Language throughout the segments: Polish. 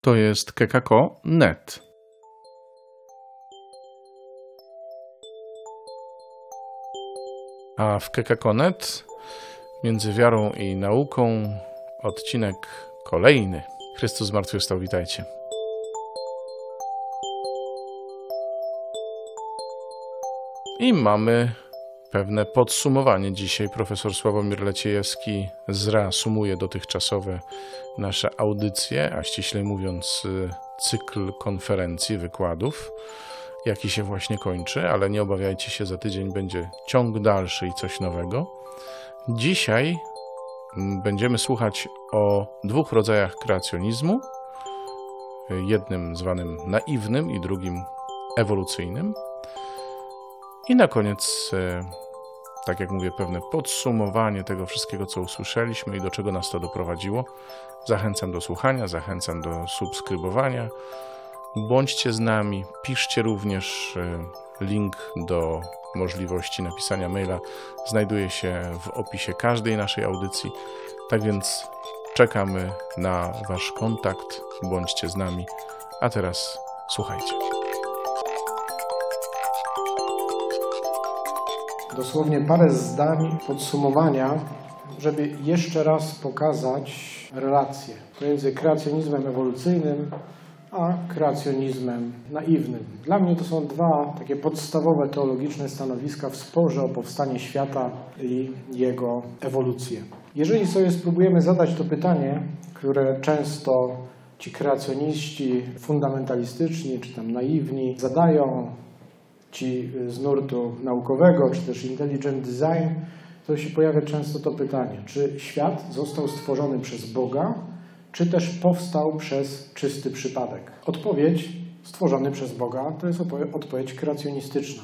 To jest kekako.net. A w kekako.net między wiarą i nauką odcinek kolejny. Chrystus zmartwychwstał, witajcie. I mamy pewne podsumowanie dzisiaj. Profesor Sławomir Leciejewski zreasumuje dotychczasowe nasze audycje, a ściślej mówiąc y, cykl konferencji, wykładów, jaki się właśnie kończy, ale nie obawiajcie się, za tydzień będzie ciąg dalszy i coś nowego. Dzisiaj mm, będziemy słuchać o dwóch rodzajach kreacjonizmu, jednym zwanym naiwnym i drugim ewolucyjnym. I na koniec, e, tak jak mówię, pewne podsumowanie tego wszystkiego, co usłyszeliśmy i do czego nas to doprowadziło. Zachęcam do słuchania, zachęcam do subskrybowania. Bądźcie z nami, piszcie również. e, Link do możliwości napisania maila znajduje się w opisie każdej naszej audycji. Tak więc czekamy na Wasz kontakt. Bądźcie z nami. A teraz słuchajcie. Dosłownie parę zdań podsumowania, żeby jeszcze raz pokazać relację pomiędzy kreacjonizmem ewolucyjnym a kreacjonizmem naiwnym. Dla mnie to są dwa takie podstawowe teologiczne stanowiska w sporze o powstanie świata i jego ewolucję. Jeżeli sobie spróbujemy zadać to pytanie, które często ci kreacjoniści fundamentalistyczni czy tam naiwni zadają, ci z nurtu naukowego, czy też intelligent design, to się pojawia często to pytanie, czy świat został stworzony przez Boga, czy też powstał przez czysty przypadek? Odpowiedź stworzony przez Boga to jest odpowie- odpowiedź kreacjonistyczna.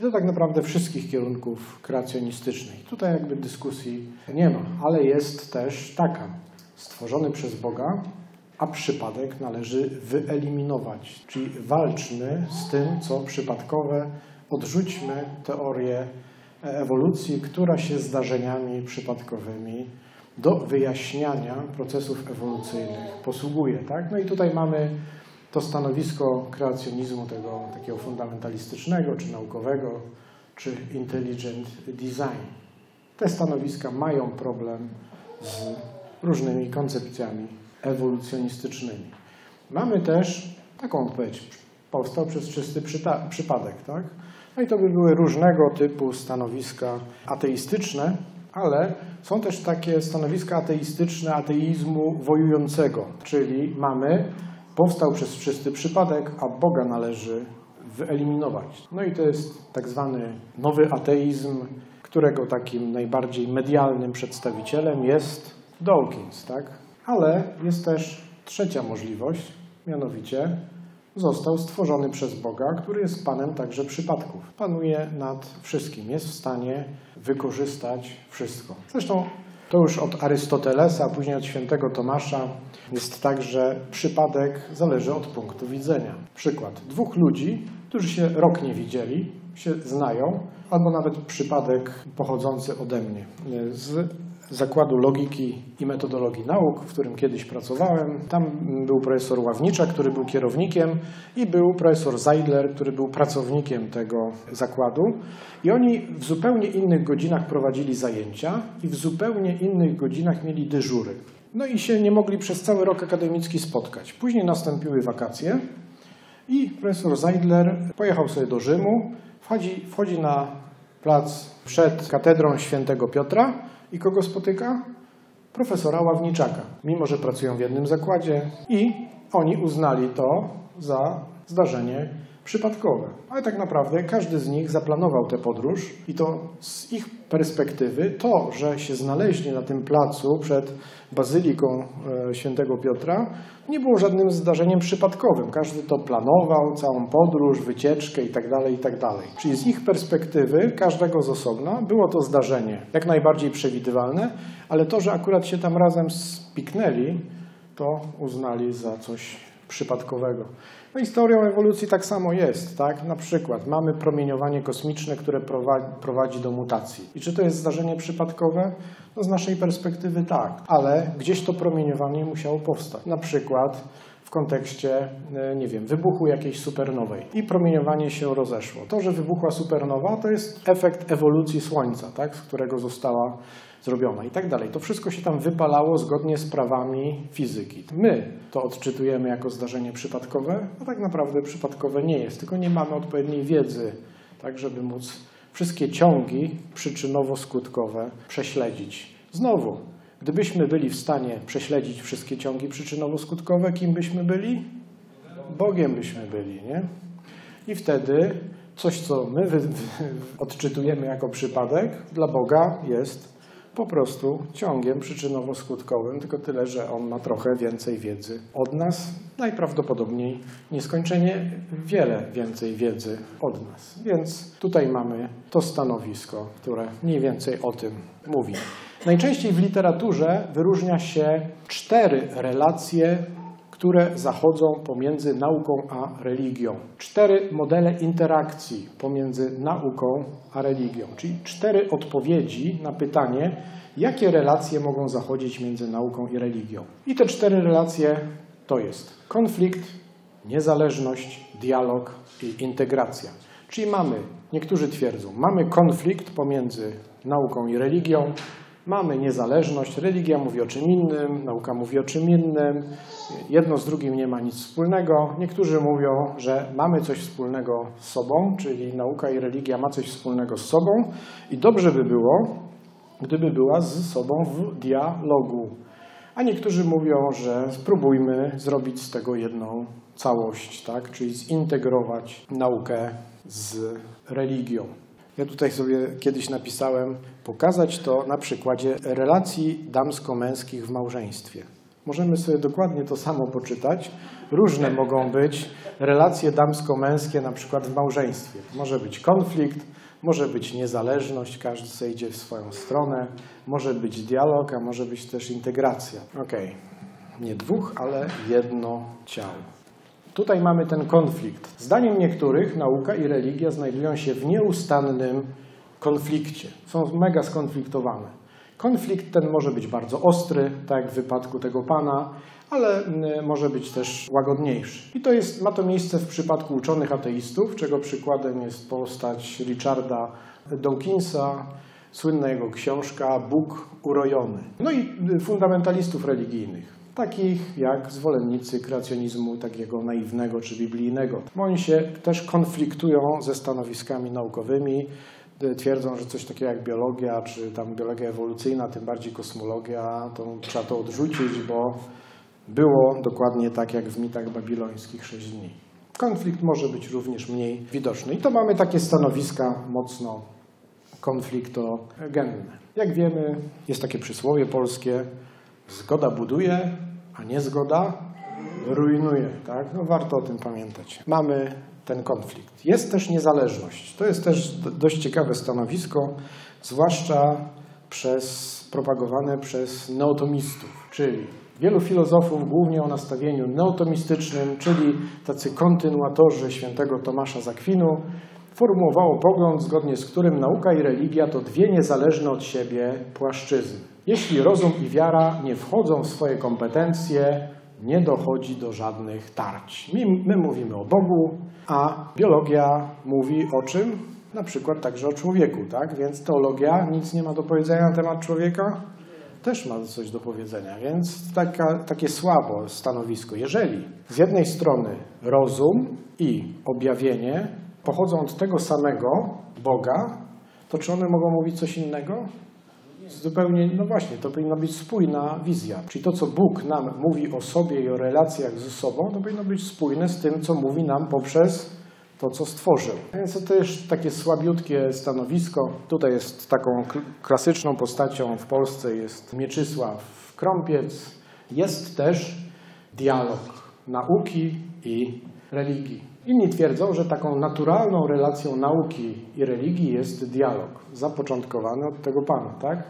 I to tak naprawdę wszystkich kierunków kreacjonistycznych. Tutaj jakby dyskusji nie ma, ale jest też taka. Stworzony przez Boga, a przypadek należy wyeliminować. Czyli walczmy z tym, co przypadkowe, odrzućmy teorię ewolucji, która się zdarzeniami przypadkowymi do wyjaśniania procesów ewolucyjnych posługuje. Tak? No i tutaj mamy to stanowisko kreacjonizmu tego takiego fundamentalistycznego, czy naukowego, czy intelligent design. Te stanowiska mają problem z różnymi koncepcjami ewolucjonistycznymi. Mamy też taką odpowiedź. Powstał przez czysty przypadek. Tak? No i to by były różnego typu stanowiska ateistyczne, ale są też takie stanowiska ateistyczne ateizmu wojującego, czyli mamy powstał przez czysty przypadek, a Boga należy wyeliminować. No i to jest tak zwany nowy ateizm, którego takim najbardziej medialnym przedstawicielem jest Dawkins, tak? Ale jest też trzecia możliwość, mianowicie został stworzony przez Boga, który jest Panem także przypadków. Panuje nad wszystkim, jest w stanie wykorzystać wszystko. Zresztą to już od Arystotelesa, a później od świętego Tomasza jest tak, że przypadek zależy od punktu widzenia. Przykład. Dwóch ludzi, którzy się rok nie widzieli, się znają, albo nawet przypadek pochodzący ode mnie z Zakładu Logiki i Metodologii Nauk, w którym kiedyś pracowałem. Tam był profesor Ławnicza, który był kierownikiem i był profesor Zeidler, który był pracownikiem tego zakładu. I oni w zupełnie innych godzinach prowadzili zajęcia i w zupełnie innych godzinach mieli dyżury. No i się nie mogli przez cały rok akademicki spotkać. Później nastąpiły wakacje i profesor Zeidler pojechał sobie do Rzymu, wchodzi, wchodzi na plac przed katedrą świętego Piotra i kogo spotyka? Profesora Ławniczaka, mimo że pracują w jednym zakładzie i oni uznali to za zdarzenie przypadkowe. Ale tak naprawdę każdy z nich zaplanował tę podróż i to z ich perspektywy to, że się znaleźli na tym placu przed Bazyliką e, Świętego Piotra, nie było żadnym zdarzeniem przypadkowym. Każdy to planował, całą podróż, wycieczkę itd., itd. Czyli z ich perspektywy, każdego z osobna, było to zdarzenie jak najbardziej przewidywalne, ale to, że akurat się tam razem spiknęli, to uznali za coś przypadkowego. No teorią ewolucji tak samo jest, tak? Na przykład mamy promieniowanie kosmiczne, które prowadzi, prowadzi do mutacji. I czy to jest zdarzenie przypadkowe? No z naszej perspektywy tak, ale gdzieś to promieniowanie musiało powstać. Na przykład w kontekście, e, nie wiem, wybuchu jakiejś supernowej i promieniowanie się rozeszło. To, że wybuchła supernowa, to jest efekt ewolucji Słońca, tak, z którego została zrobiona i tak dalej. To wszystko się tam wypalało zgodnie z prawami fizyki. My to odczytujemy jako zdarzenie przypadkowe, a tak naprawdę przypadkowe nie jest, tylko nie mamy odpowiedniej wiedzy, tak, żeby móc wszystkie ciągi przyczynowo-skutkowe prześledzić. Znowu, gdybyśmy byli w stanie prześledzić wszystkie ciągi przyczynowo-skutkowe, kim byśmy byli? Bogiem byśmy byli, nie? I wtedy coś, co my odczytujemy jako przypadek, dla Boga jest po prostu ciągiem przyczynowo-skutkowym, tylko tyle, że on ma trochę więcej wiedzy od nas, najprawdopodobniej nieskończenie wiele więcej wiedzy od nas. Więc tutaj mamy to stanowisko, które mniej więcej o tym mówi. Najczęściej w literaturze wyróżnia się cztery relacje które zachodzą pomiędzy nauką a religią. Cztery modele interakcji pomiędzy nauką a religią, czyli cztery odpowiedzi na pytanie, jakie relacje mogą zachodzić między nauką i religią. I te cztery relacje to jest konflikt, niezależność, dialog i integracja. Czyli mamy, niektórzy twierdzą, mamy konflikt pomiędzy nauką i religią, Mamy niezależność, religia mówi o czym innym, nauka mówi o czym innym, jedno z drugim nie ma nic wspólnego. Niektórzy mówią, że mamy coś wspólnego z sobą, czyli nauka i religia ma coś wspólnego z sobą i dobrze by było, gdyby była z sobą w dialogu. A niektórzy mówią, że spróbujmy zrobić z tego jedną całość, tak? czyli zintegrować naukę z religią. Ja tutaj sobie kiedyś napisałem, pokazać to na przykładzie relacji damsko-męskich w małżeństwie. Możemy sobie dokładnie to samo poczytać. Różne mogą być relacje damsko-męskie na przykład w małżeństwie. Może być konflikt, może być niezależność, każdy sobie idzie w swoją stronę, może być dialog, a może być też integracja. Okej, okay. nie dwóch, ale jedno ciało. Tutaj mamy ten konflikt. Zdaniem niektórych nauka i religia znajdują się w nieustannym konflikcie. Są mega skonfliktowane. Konflikt ten może być bardzo ostry, tak jak w wypadku tego pana, ale może być też łagodniejszy. I to jest, ma to miejsce w przypadku uczonych ateistów, czego przykładem jest postać Richarda Dawkinsa, słynna jego książka Bóg urojony. No i y, fundamentalistów religijnych takich jak zwolennicy kreacjonizmu takiego naiwnego czy biblijnego. Oni się też konfliktują ze stanowiskami naukowymi, twierdzą, że coś takiego jak biologia, czy tam biologia ewolucyjna, tym bardziej kosmologia, to trzeba to odrzucić, bo było dokładnie tak jak w mitach babilońskich sześć dni. Konflikt może być również mniej widoczny. I to mamy takie stanowiska mocno konfliktogenne. Jak wiemy, jest takie przysłowie polskie, zgoda buduje, a niezgoda rujnuje. Tak? No warto o tym pamiętać. Mamy ten konflikt. Jest też niezależność. To jest też dość ciekawe stanowisko, zwłaszcza przez, propagowane przez neotomistów, czyli wielu filozofów, głównie o nastawieniu neotomistycznym, czyli tacy kontynuatorzy świętego Tomasza Zakwinu, formułowało pogląd, zgodnie z którym nauka i religia to dwie niezależne od siebie płaszczyzny. Jeśli rozum i wiara nie wchodzą w swoje kompetencje, nie dochodzi do żadnych tarć. My, my, mówimy o Bogu, a biologia mówi o czym? Na przykład także o człowieku, tak? Więc teologia nic nie ma do powiedzenia na temat człowieka, też ma coś do powiedzenia, więc taka, takie słabo stanowisko. Jeżeli z jednej strony rozum i objawienie pochodzą od tego samego Boga, to czy one mogą mówić coś innego? Zupełnie, no właśnie, to powinna być spójna wizja. Czyli to, co Bóg nam mówi o sobie i o relacjach ze sobą, to powinno być spójne z tym, co mówi nam poprzez to, co stworzył. Więc to też takie słabiutkie stanowisko. Tutaj jest taką klasyczną postacią w Polsce jest Mieczysław Krąpiec. Jest też dialog nauki i religii. Inni twierdzą, że taką naturalną relacją nauki i religii jest dialog, zapoczątkowany od tego Pana, tak?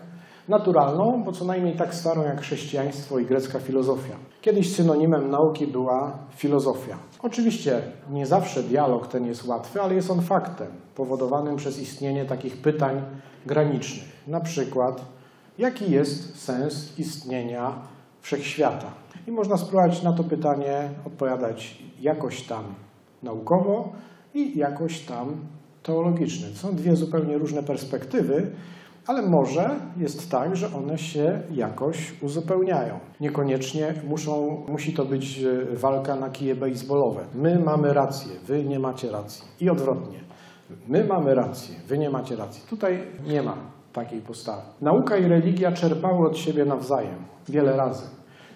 naturalną, bo co najmniej tak starą jak chrześcijaństwo i grecka filozofia. Kiedyś synonimem nauki była filozofia. Oczywiście nie zawsze dialog ten jest łatwy, ale jest on faktem powodowanym przez istnienie takich pytań granicznych. Na przykład, jaki jest sens istnienia wszechświata. I można spróbować na to pytanie odpowiadać jakoś tam naukowo i jakoś tam teologicznie. To są dwie zupełnie różne perspektywy, ale może jest tak, że one się jakoś uzupełniają. Niekoniecznie muszą, musi to być e, walka na kije baseballowe. My mamy rację, wy nie macie racji. I odwrotnie. My mamy rację, wy nie macie racji. Tutaj nie ma takiej postawy. Nauka i religia czerpały od siebie nawzajem wiele razy,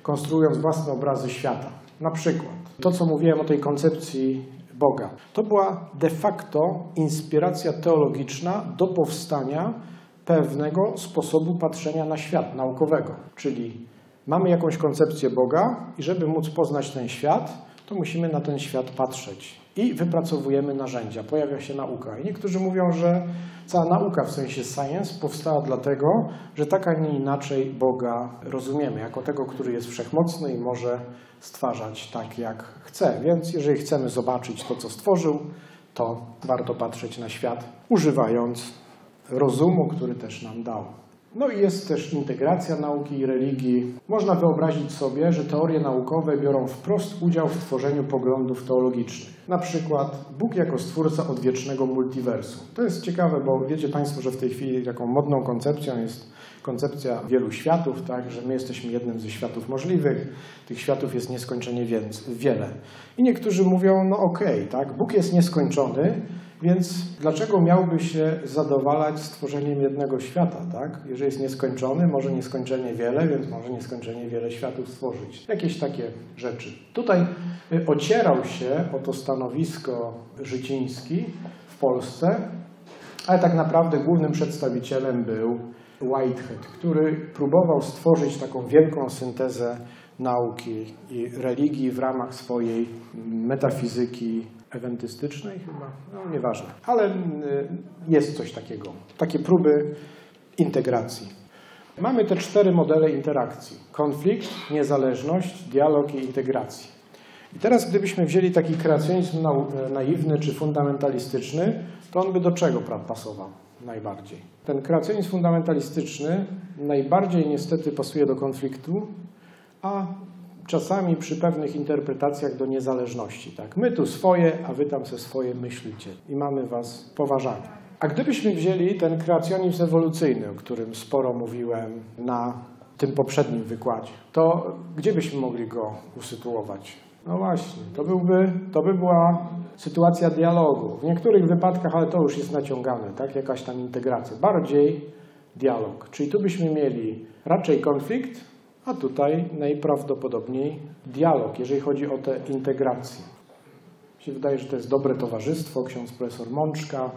konstruując własne obrazy świata. Na przykład to, co mówiłem o tej koncepcji Boga, to była de facto inspiracja teologiczna do powstania pewnego sposobu patrzenia na świat naukowego. Czyli mamy jakąś koncepcję Boga i żeby móc poznać ten świat, to musimy na ten świat patrzeć. I wypracowujemy narzędzia, pojawia się nauka. I niektórzy mówią, że cała nauka w sensie science powstała dlatego, że tak, a nie inaczej Boga rozumiemy, jako tego, który jest wszechmocny i może stwarzać tak, jak chce. Więc jeżeli chcemy zobaczyć to, co stworzył, to warto patrzeć na świat, używając rozumu, który też nam dał. No i jest też integracja nauki i religii. Można wyobrazić sobie, że teorie naukowe biorą wprost udział w tworzeniu poglądów teologicznych. Na przykład Bóg jako stwórca odwiecznego multiversum. To jest ciekawe, bo wiecie Państwo, że w tej chwili taką modną koncepcją jest koncepcja wielu światów, tak, że my jesteśmy jednym ze światów możliwych, tych światów jest nieskończenie wiele. I niektórzy mówią, no okej, okay, tak, Bóg jest nieskończony, więc dlaczego miałby się zadowalać stworzeniem jednego świata, tak? Jeżeli jest nieskończony, może nieskończenie wiele, więc może nieskończenie wiele światów stworzyć. Jakieś takie rzeczy. Tutaj y, ocierał się o to stanowisko Życiński w Polsce, ale tak naprawdę głównym przedstawicielem był Whitehead, który próbował stworzyć taką wielką syntezę nauki i religii w ramach swojej metafizyki ewentystycznej chyba, no nieważne, ale y, jest coś takiego, takie próby integracji. Mamy te cztery modele interakcji. Konflikt, niezależność, dialog i integracji. I teraz gdybyśmy wzięli taki kreacjonizm naiwny czy fundamentalistyczny, to on by do czego pasował najbardziej? Ten kreacjonizm fundamentalistyczny najbardziej niestety pasuje do konfliktu, a czasami przy pewnych interpretacjach do niezależności. Tak? My tu swoje, a wy tam se swoje myślicie i mamy was poważani. A gdybyśmy wzięli ten kreacjonizm ewolucyjny, o którym sporo mówiłem na tym poprzednim wykładzie, to gdzie byśmy mogli go usytuować? No właśnie, to, byłby, to by była sytuacja dialogu. W niektórych wypadkach, ale to już jest naciągane, tak? jakaś tam integracja. Bardziej dialog. Czyli tu byśmy mieli raczej konflikt, a tutaj najprawdopodobniej dialog, jeżeli chodzi o tę integrację. Mi się wydaje, że to jest dobre towarzystwo, ksiądz profesor Mączka,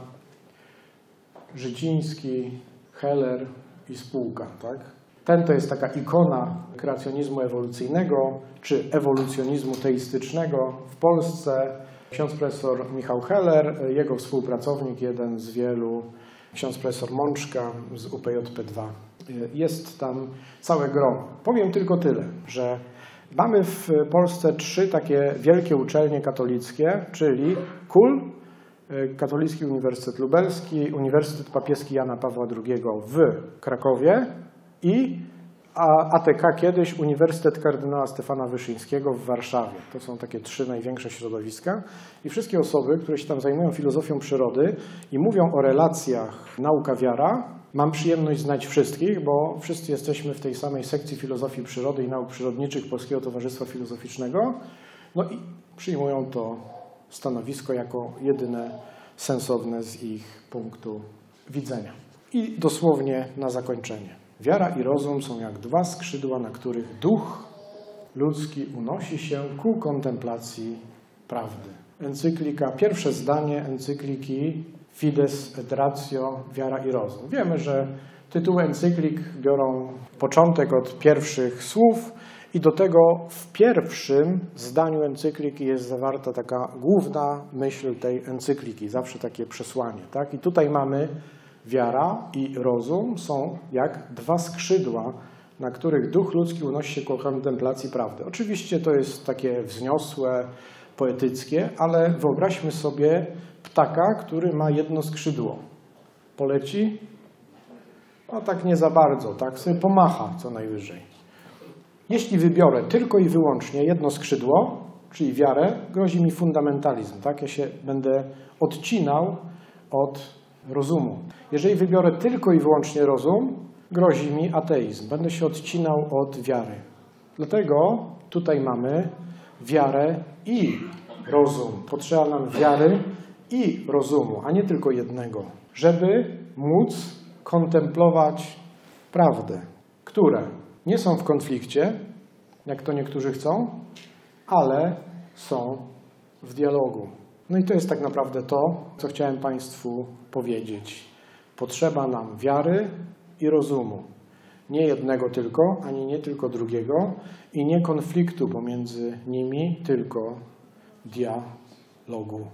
Życiński, Heller i spółka. Tak? Ten to jest taka ikona kreacjonizmu ewolucyjnego czy ewolucjonizmu teistycznego w Polsce. Ksiądz profesor Michał Heller, jego współpracownik, jeden z wielu, ksiądz profesor Mączka z UPJP2 jest tam całe grono. Powiem tylko tyle, że mamy w Polsce trzy takie wielkie uczelnie katolickie, czyli KUL, y, Katolicki Uniwersytet Lubelski, Uniwersytet Papieski Jana Pawła II w Krakowie i ATK kiedyś Uniwersytet Kardynała Stefana Wyszyńskiego w Warszawie. To są takie trzy największe środowiska i wszystkie osoby, które się tam zajmują filozofią przyrody i mówią o relacjach nauka-wiara, Mam przyjemność znać wszystkich, bo wszyscy jesteśmy w tej samej sekcji filozofii przyrody i nauk przyrodniczych Polskiego Towarzystwa Filozoficznego. No i przyjmują to stanowisko jako jedyne sensowne z ich punktu widzenia. I dosłownie na zakończenie. Wiara i rozum są jak dwa skrzydła, na których duch ludzki unosi się ku kontemplacji prawdy. Encyklika, pierwsze zdanie encykliki Fides et Ratio, Wiara i Rozum. Wiemy, że tytuły encyklik biorą początek od pierwszych słów i do tego w pierwszym zdaniu encykliki jest zawarta taka główna myśl tej encykliki, zawsze takie przesłanie. Tak? I tutaj mamy wiara i rozum są jak dwa skrzydła, na których duch ludzki unosi się ku kontemplacji prawdy. Oczywiście to jest takie wzniosłe, poetyckie, ale wyobraźmy sobie ptaka, który ma jedno skrzydło. Poleci? No tak nie za bardzo, tak sobie pomacha co najwyżej. Jeśli wybiorę tylko i wyłącznie jedno skrzydło, czyli wiarę, grozi mi fundamentalizm. Tak? Ja się będę odcinał od rozumu. Jeżeli wybiorę tylko i wyłącznie rozum, grozi mi ateizm. Będę się odcinał od wiary. Dlatego tutaj mamy wiarę i rozum. Potrzeba nam wiary i rozumu, a nie tylko jednego, żeby móc kontemplować prawdę, które nie są w konflikcie, jak to niektórzy chcą, ale są w dialogu. No i to jest tak naprawdę to, co chciałem Państwu powiedzieć. Potrzeba nam wiary i rozumu. Nie jednego tylko, ani nie tylko drugiego, i nie konfliktu pomiędzy nimi, tylko dialogu.